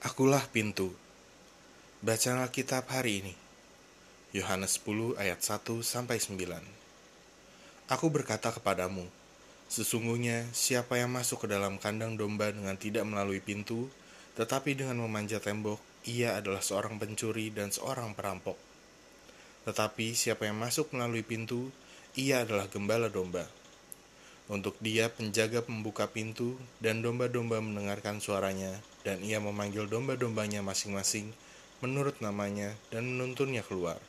Akulah pintu. Bacaan Alkitab hari ini. Yohanes 10 ayat 1 sampai 9. Aku berkata kepadamu, sesungguhnya siapa yang masuk ke dalam kandang domba dengan tidak melalui pintu, tetapi dengan memanjat tembok, ia adalah seorang pencuri dan seorang perampok. Tetapi siapa yang masuk melalui pintu, ia adalah gembala domba. Untuk dia penjaga membuka pintu dan domba-domba mendengarkan suaranya dan ia memanggil domba-dombanya masing-masing menurut namanya dan menuntunnya keluar.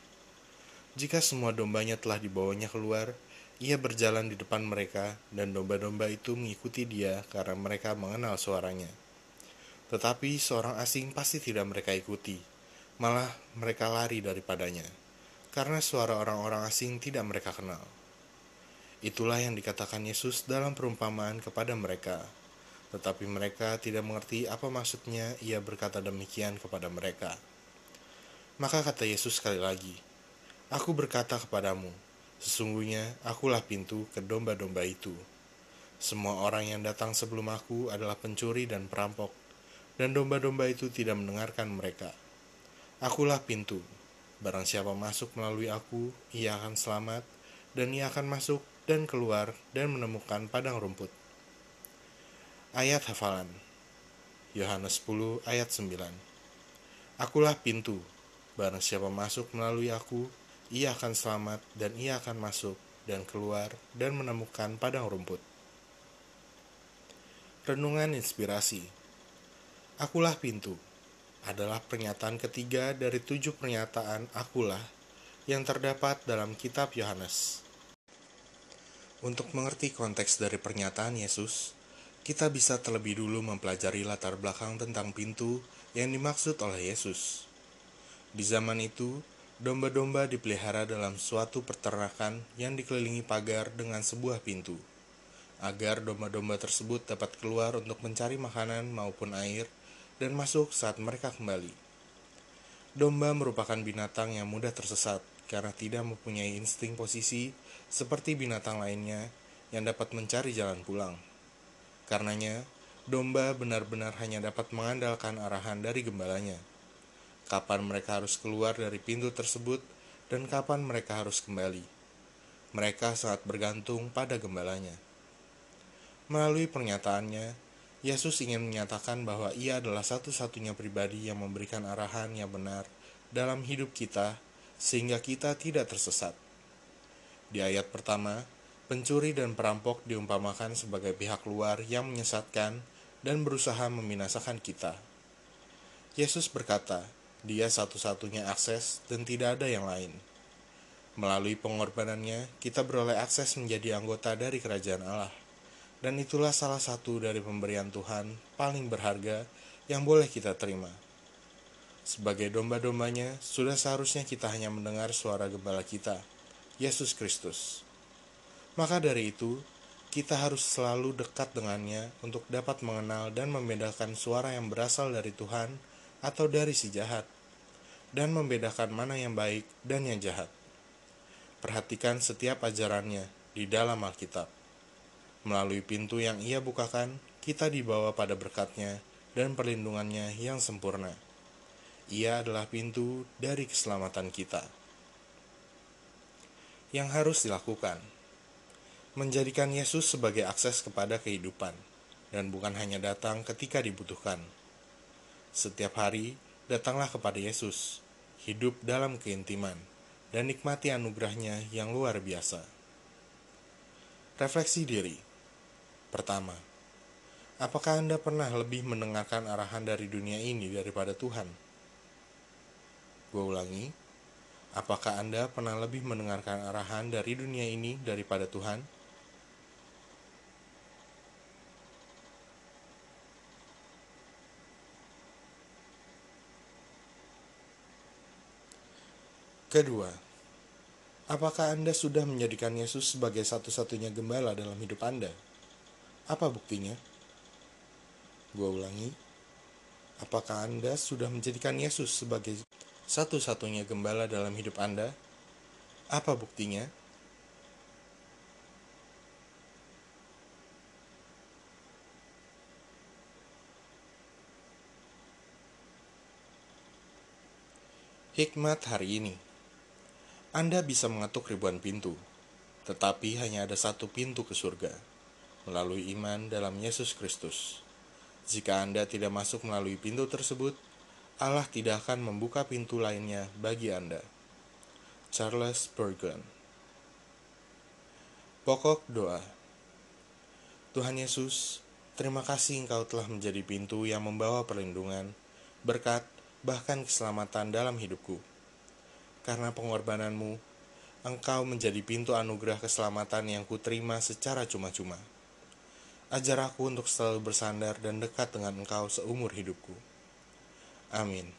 Jika semua dombanya telah dibawanya keluar, ia berjalan di depan mereka dan domba-domba itu mengikuti dia karena mereka mengenal suaranya. Tetapi seorang asing pasti tidak mereka ikuti, malah mereka lari daripadanya, karena suara orang-orang asing tidak mereka kenal. Itulah yang dikatakan Yesus dalam perumpamaan kepada mereka. Tetapi mereka tidak mengerti apa maksudnya ia berkata demikian kepada mereka. Maka kata Yesus sekali lagi, Aku berkata kepadamu, sesungguhnya akulah pintu ke domba-domba itu. Semua orang yang datang sebelum aku adalah pencuri dan perampok, dan domba-domba itu tidak mendengarkan mereka. Akulah pintu, barang siapa masuk melalui aku, ia akan selamat, dan ia akan masuk dan keluar dan menemukan padang rumput. Ayat hafalan Yohanes 10 ayat 9 Akulah pintu, barang siapa masuk melalui aku, ia akan selamat dan ia akan masuk dan keluar dan menemukan padang rumput. Renungan inspirasi Akulah pintu adalah pernyataan ketiga dari tujuh pernyataan akulah yang terdapat dalam kitab Yohanes. Untuk mengerti konteks dari pernyataan Yesus, kita bisa terlebih dulu mempelajari latar belakang tentang pintu yang dimaksud oleh Yesus. Di zaman itu, domba-domba dipelihara dalam suatu peternakan yang dikelilingi pagar dengan sebuah pintu, agar domba-domba tersebut dapat keluar untuk mencari makanan maupun air dan masuk saat mereka kembali. Domba merupakan binatang yang mudah tersesat karena tidak mempunyai insting posisi seperti binatang lainnya yang dapat mencari jalan pulang. Karenanya, domba benar-benar hanya dapat mengandalkan arahan dari gembalanya. Kapan mereka harus keluar dari pintu tersebut dan kapan mereka harus kembali. Mereka sangat bergantung pada gembalanya. Melalui pernyataannya, Yesus ingin menyatakan bahwa ia adalah satu-satunya pribadi yang memberikan arahan yang benar dalam hidup kita sehingga kita tidak tersesat. Di ayat pertama, pencuri dan perampok diumpamakan sebagai pihak luar yang menyesatkan dan berusaha membinasakan kita. Yesus berkata, dia satu-satunya akses dan tidak ada yang lain. Melalui pengorbanannya, kita beroleh akses menjadi anggota dari kerajaan Allah. Dan itulah salah satu dari pemberian Tuhan paling berharga yang boleh kita terima. Sebagai domba-dombanya, sudah seharusnya kita hanya mendengar suara gembala kita – Yesus Kristus. Maka dari itu, kita harus selalu dekat dengannya untuk dapat mengenal dan membedakan suara yang berasal dari Tuhan atau dari si jahat, dan membedakan mana yang baik dan yang jahat. Perhatikan setiap ajarannya di dalam Alkitab. Melalui pintu yang ia bukakan, kita dibawa pada berkatnya dan perlindungannya yang sempurna. Ia adalah pintu dari keselamatan kita yang harus dilakukan. Menjadikan Yesus sebagai akses kepada kehidupan, dan bukan hanya datang ketika dibutuhkan. Setiap hari, datanglah kepada Yesus, hidup dalam keintiman, dan nikmati anugerahnya yang luar biasa. Refleksi diri Pertama, apakah Anda pernah lebih mendengarkan arahan dari dunia ini daripada Tuhan? Gue ulangi, Apakah Anda pernah lebih mendengarkan arahan dari dunia ini daripada Tuhan? Kedua, apakah Anda sudah menjadikan Yesus sebagai satu-satunya gembala dalam hidup Anda? Apa buktinya? Gua ulangi, apakah Anda sudah menjadikan Yesus sebagai satu-satunya gembala dalam hidup Anda? Apa buktinya? Hikmat hari ini Anda bisa mengetuk ribuan pintu, tetapi hanya ada satu pintu ke surga, melalui iman dalam Yesus Kristus. Jika Anda tidak masuk melalui pintu tersebut, Allah tidak akan membuka pintu lainnya bagi Anda. Charles Spurgeon Pokok doa Tuhan Yesus, terima kasih Engkau telah menjadi pintu yang membawa perlindungan, berkat, bahkan keselamatan dalam hidupku. Karena pengorbananmu, engkau menjadi pintu anugerah keselamatan yang kuterima secara cuma-cuma. Ajar aku untuk selalu bersandar dan dekat dengan engkau seumur hidupku. I mean.